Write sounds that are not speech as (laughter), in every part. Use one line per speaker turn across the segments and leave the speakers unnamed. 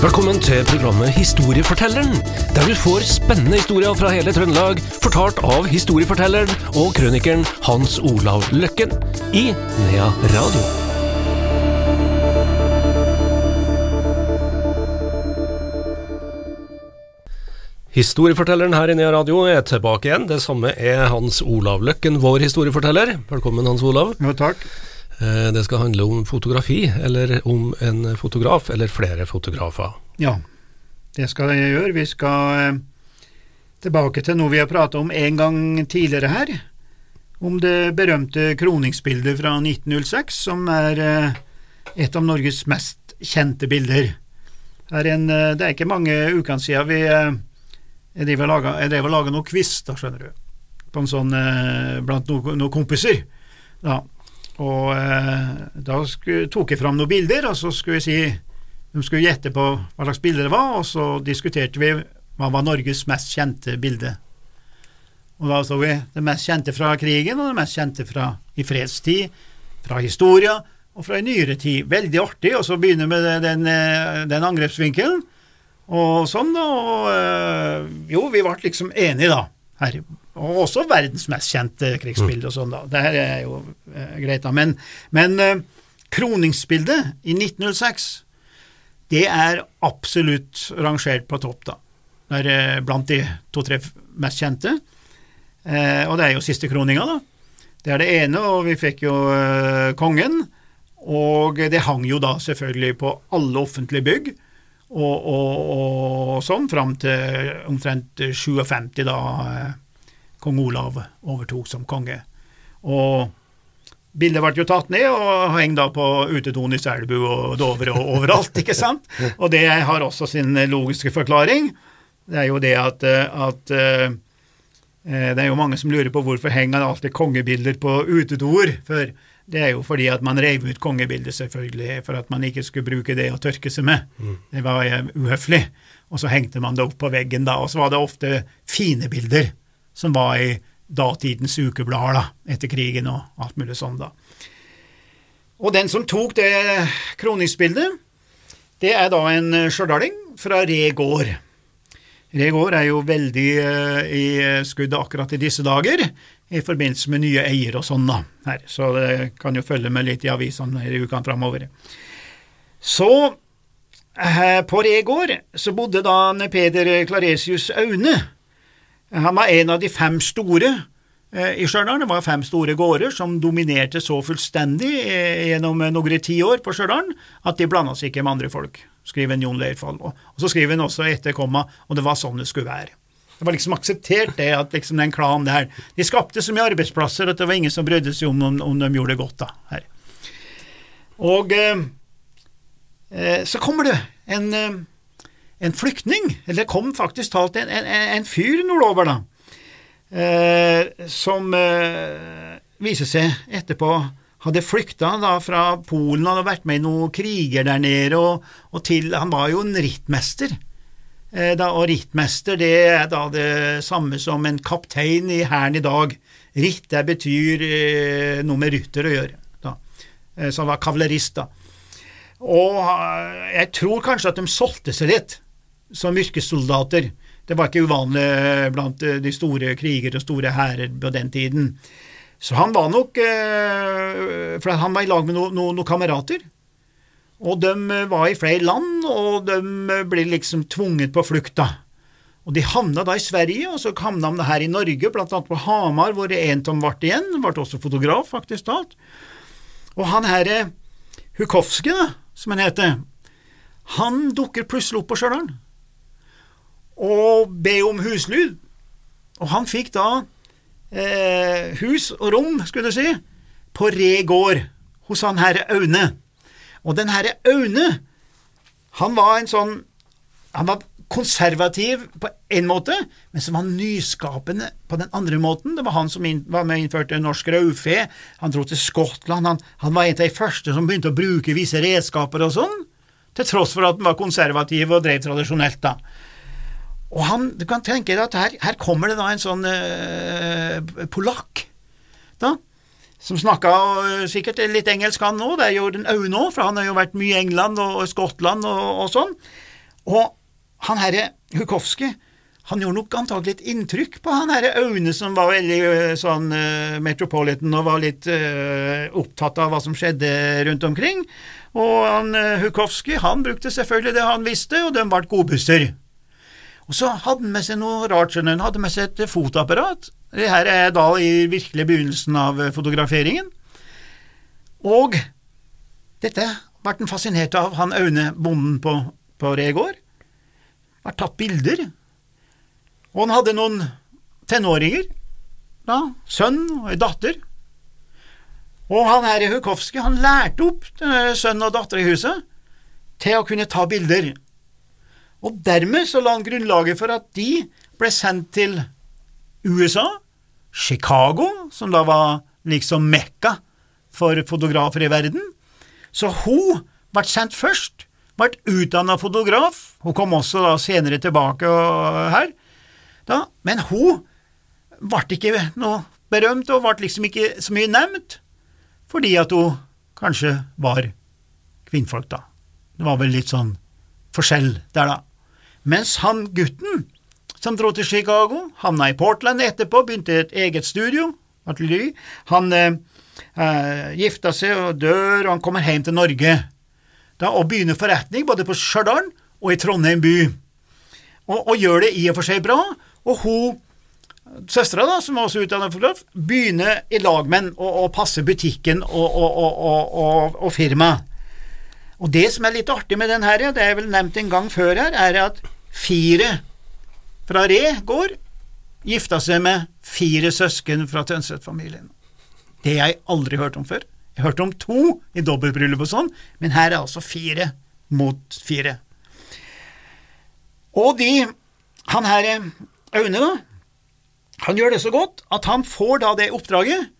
Velkommen til programmet Historiefortelleren, der du får spennende historier fra hele Trøndelag, fortalt av historiefortelleren og krønikeren Hans Olav Løkken i Nea Radio. Historiefortelleren her i Nea Radio er tilbake igjen. Det samme er Hans Olav Løkken, vår historieforteller. Velkommen, Hans Olav.
Jo, takk.
Eh, Det skal handle om fotografi, eller om en fotograf, eller flere fotografer.
Ja, det skal jeg gjøre. Vi skal eh, tilbake til noe vi har pratet om en gang tidligere her. Om det berømte kroningsbildet fra 1906, som er eh, et av Norges mest kjente bilder. Er, en, det er ikke mange ukene siden vi jeg drev og laga- noen da, skjønner du, på en sånn, blant noen, noen kompiser. Da. Og eh, da skulle, tok jeg fram noen bilder, og så skulle jeg si de skulle gjette på hva slags bilde det var, og så diskuterte vi hva var Norges mest kjente bilde. Og da så vi det mest kjente fra krigen, og det mest kjente fra i fredstid, fra historia og fra i nyere tid. Veldig artig, og så begynner vi med den, eh, den angrepsvinkelen, og sånn, da. Og eh, jo, vi ble liksom enige, da. Her. Og også verdens mest kjente krigsbilde og sånn, da. Det her er jo eh, greit, da. Men, men eh, kroningsbildet i 1906 det er absolutt rangert på topp, da. Det er eh, blant de to-tre mest kjente. Eh, og det er jo siste kroninga, da. Det er det ene, og vi fikk jo eh, kongen. Og det hang jo da selvfølgelig på alle offentlige bygg, og, og, og sånn, fram til omtrent 57, da eh, kong Olav overtok som konge. Og Bildet ble jo tatt ned og heng da på utedoen i Selbu og Dovre og overalt, ikke sant? Og det har også sin logiske forklaring. Det er jo det at, at eh, det er jo mange som lurer på hvorfor henger det alltid kongebilder på utedoer. For det er jo fordi at man reiv ut kongebildet, selvfølgelig, for at man ikke skulle bruke det å tørke seg med. Det var eh, uhøflig. Og så hengte man det opp på veggen da, og så var det ofte fine bilder som var i datidens ukeblader da, etter krigen og alt mulig sånn da. Og den som tok det kroningsbildet, det er da en stjørdal fra Re gård. Re gård er jo veldig eh, i skuddet akkurat i disse dager, i forbindelse med nye eiere og sånn da, her, så det kan jo følge med litt i avisene i ukene framover. Så eh, på Re gård så bodde da Peder Claresius Aune. Han var en av de fem store eh, i Stjørdal. Det var fem store gårder som dominerte så fullstendig eh, gjennom noen tiår på Stjørdal at de blanda seg ikke med andre folk, skriver Jon Leirfall. Og, så skriver han også etter komma, og det var sånn det skulle være. Det var liksom akseptert det, at liksom den klanen der De skapte så mye arbeidsplasser at det var ingen som brydde seg om, om, om de gjorde det godt, da. her. Og eh, eh, så kommer det en eh, en flyktning, eller det kom faktisk talt en, en, en fyr nordover, da, eh, som eh, viser seg etterpå hadde flykta da fra Polen, han hadde vært med i noen kriger der nede, og, og til Han var jo en rittmester. Eh, da, og rittmester det er da det samme som en kaptein i hæren i dag. Ritt det betyr eh, noe med rytter å gjøre, da. Eh, så han var kavalerist, da. Og eh, jeg tror kanskje at de solgte seg litt som yrkessoldater. Det var ikke uvanlig blant eh, de store kriger og store hærer på den tiden. Så han var nok eh, For han var i lag med noen no, no kamerater. Og de var i flere land, og de ble liksom tvunget på flukt, da. Og de havna da i Sverige, og så havna de her i Norge, blant annet på Hamar, hvor en av dem ble igjen. Ble også fotograf, faktisk talt. Og han herre da, som han heter, han dukker plutselig opp på Stjørdal og be om huslyd. Og han fikk da eh, hus og rom, skulle du si, på Re gård hos han herre Aune. Og den herre Aune, han var en sånn Han var konservativ på en måte, men som var nyskapende på den andre måten. Det var han som inn, var med og innførte norsk raufe. Han dro til Skottland. Han, han var en av de første som begynte å bruke visse redskaper og sånn, til tross for at han var konservativ og drev tradisjonelt, da. Og han, du kan tenke deg at her, her kommer det da en sånn eh, polakk, da, som snakka eh, sikkert litt engelsk han òg, det er jo den Aune nå, for han har jo vært mye i England og, og Skottland og, og sånn. Og han herre Hukowski, han gjorde nok antagelig et inntrykk på han herre Aune som var veldig øh, sånn uh, metropolitan og var litt uh, opptatt av hva som skjedde rundt omkring. Og han uh, Hukowski, han brukte selvfølgelig det han visste, og de ble godbusser. Og så hadde han med seg noe rart, skjønner Han hadde med seg et fotoapparat. Det her er da i virkelig begynnelsen av fotograferingen. Og dette ble han fascinert av, han Aune, bonden på, på Regård. Ble tatt bilder og han hadde noen tenåringer, da, sønn og datter. Og han her i Hukowski, han lærte opp sønn og datter i huset til å kunne ta bilder. Og dermed så la han grunnlaget for at de ble sendt til USA, Chicago, som da var liksom Mekka for fotografer i verden. Så hun ble sendt først, ble utdanna fotograf. Hun kom også da senere tilbake her, da, men hun ble ikke noe berømt, og ble liksom ikke så mye nevnt, fordi at hun kanskje var kvinnfolk, da. Det var vel litt sånn forskjell der, da. Mens han gutten som dro til Chicago, havna i Portland etterpå, begynte et eget studio, atelier. Han eh, eh, gifta seg og dør, og han kommer hjem til Norge da, og begynner forretning både på Stjørdal og i Trondheim by. Og, og, gjør det i og for seg bra, og hun, søstera, da, som var også utdannet fotograf, begynner i lag med å, å passe butikken og, og, og, firmaet. Og det som er litt artig med den her, det er vel nevnt en gang før her, er at fire fra Re gård gifta seg med fire søsken fra Tønseth-familien. Det har jeg aldri hørt om før. Jeg har hørt om to i dobbeltbryllup og sånn, men her er altså fire mot fire. Og de Han her Aune, da, han gjør det så godt at han får da det oppdraget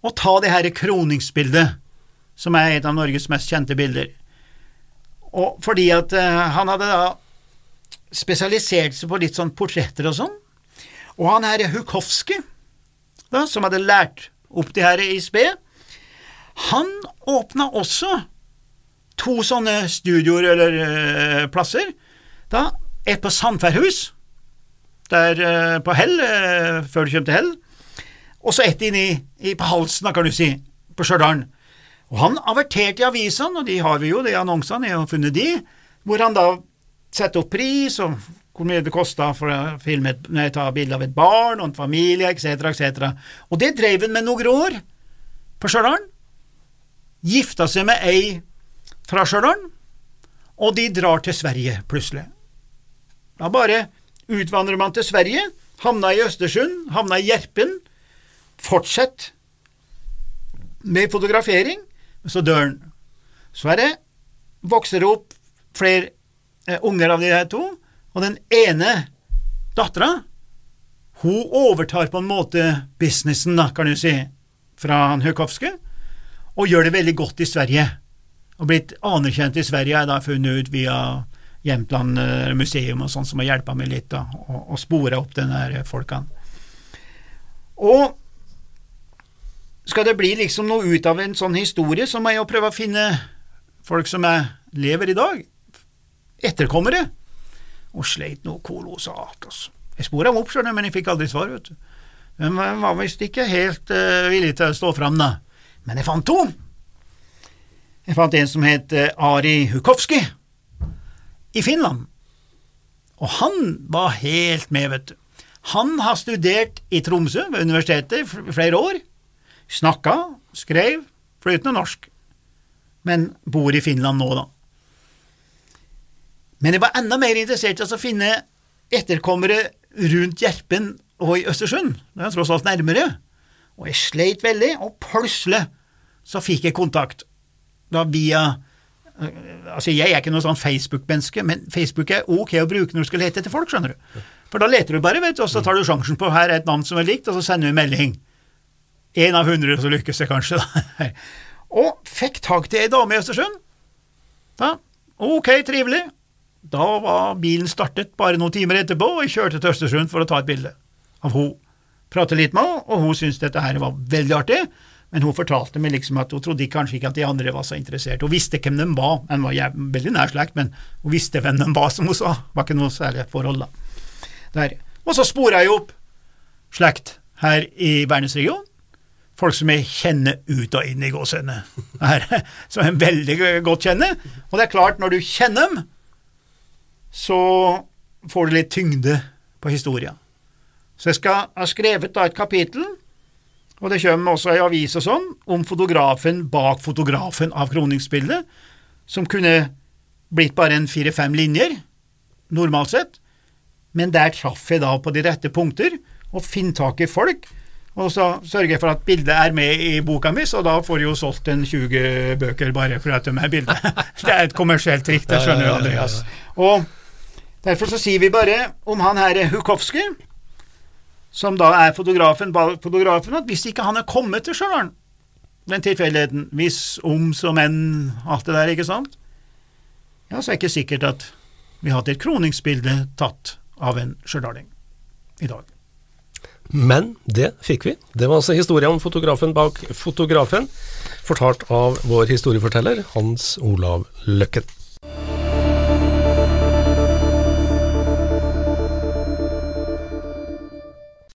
å ta det her kroningsbildet, som er et av Norges mest kjente bilder. Og fordi at uh, han hadde da spesialisert seg på litt sånn portretter og sånn, og han her Hukowski, da, som hadde lært opp det her i spe, han åpna også to sånne studioer eller uh, plasser, da, et på Sandfærhus, der uh, på Hell, uh, før du kommer til Hell, og så et inn i, i, på halsen, da, kan du si, på Stjørdal. Og han averterte i avisene, og de har vi jo, de annonsene, jeg har funnet de, hvor han da setter opp pris, og hvor mye det kosta for å filme et, ta bilde av et barn og en familie, etc., etc. Og det drev han med noen år på Stjørdal. Gifta seg med ei fra Stjørdal, og de drar til Sverige plutselig. Da bare utvandrer man til Sverige, havna i Østersund, havna i Gjerpen. Fortsett med fotografering, så dør han. Så er det, vokser det opp flere eh, unger av de her to, og den ene dattera, hun overtar på en måte businessen, da, kan du si, fra han Høkowske, og gjør det veldig godt i Sverige. Og blitt anerkjent i Sverige, er da funnet ut via Jämtland eh, museum og sånn som har hjulpet meg litt da, og, og spora opp den her folkene. Og skal det bli liksom noe ut av en sånn historie, så må jeg jo prøve å finne folk som er, lever i dag, etterkommere, og sleit noe kolossalt, altså. Jeg spora dem opp, skjønner men jeg fikk aldri svar, vet du. De var visst ikke helt uh, villig til å stå fram, da. Men jeg fant to. Jeg fant en som het uh, Ari Hukowski i Finland. Og han var helt med, vet du. Han har studert i Tromsø ved universitetet i flere år. Snakka, skrev flytende norsk, men bor i Finland nå, da. Men jeg var enda mer interessert i å finne etterkommere rundt Gjerpen og i Østersund, det er tross alt nærmere, og jeg sleit veldig, og plutselig så fikk jeg kontakt, da via Altså, Jeg er ikke noe sånn Facebook-menneske, men Facebook er ok å bruke når du skal lete etter folk, skjønner du. For da leter du bare, vet du, og så tar du sjansen på her er et navn som er likt, og så sender du en melding. Én av hundre, som lykkes det kanskje, da. (laughs) Og fikk tak til ei dame i Østersund. Da, ok, trivelig. Da var bilen startet bare noen timer etterpå, og jeg kjørte til Østersund for å ta et bilde av henne. Pratet litt med henne, og hun syntes dette her var veldig artig, Men hun fortalte meg liksom at hun trodde kanskje ikke at de andre var så interessert. Hun visste hvem de var, hun var veldig nær slekt, men hun visste hvem de var, som hun sa. Det var ikke noe særlig forhold, da. Der. Og så spora jeg opp slekt her i Bernesregionen. Folk som jeg kjenner ut og inn i gåsehudene. (laughs) Som jeg veldig godt kjenner. Og det er klart, når du kjenner dem, så får du litt tyngde på historien. Så jeg skal ha skrevet da et kapittel, og det kommer også i avis og sånn, om fotografen bak fotografen av kroningsbildet, som kunne blitt bare en fire-fem linjer, normalt sett, men der traff jeg da på de rette punkter, og finntak tak i folk, og så sørger jeg for at bildet er med i boka mi, så da får jeg jo solgt en 20 bøker bare for at de er bildet. (laughs) Det er et kommersielt trikk, det skjønner du, Andreas. Og derfor så sier vi bare om han her Hukowski, som da er fotografen, fotografen, at hvis ikke han er kommet til Stjørdal, den tilfeldigheten, hvis, om, som enn, alt det der, ikke sant, ja, så er det ikke sikkert at vi har hatt et kroningsbilde tatt av en stjørdaling i dag.
Men det fikk vi. Det var altså historien om fotografen bak fotografen, fortalt av vår historieforteller Hans Olav Løkken.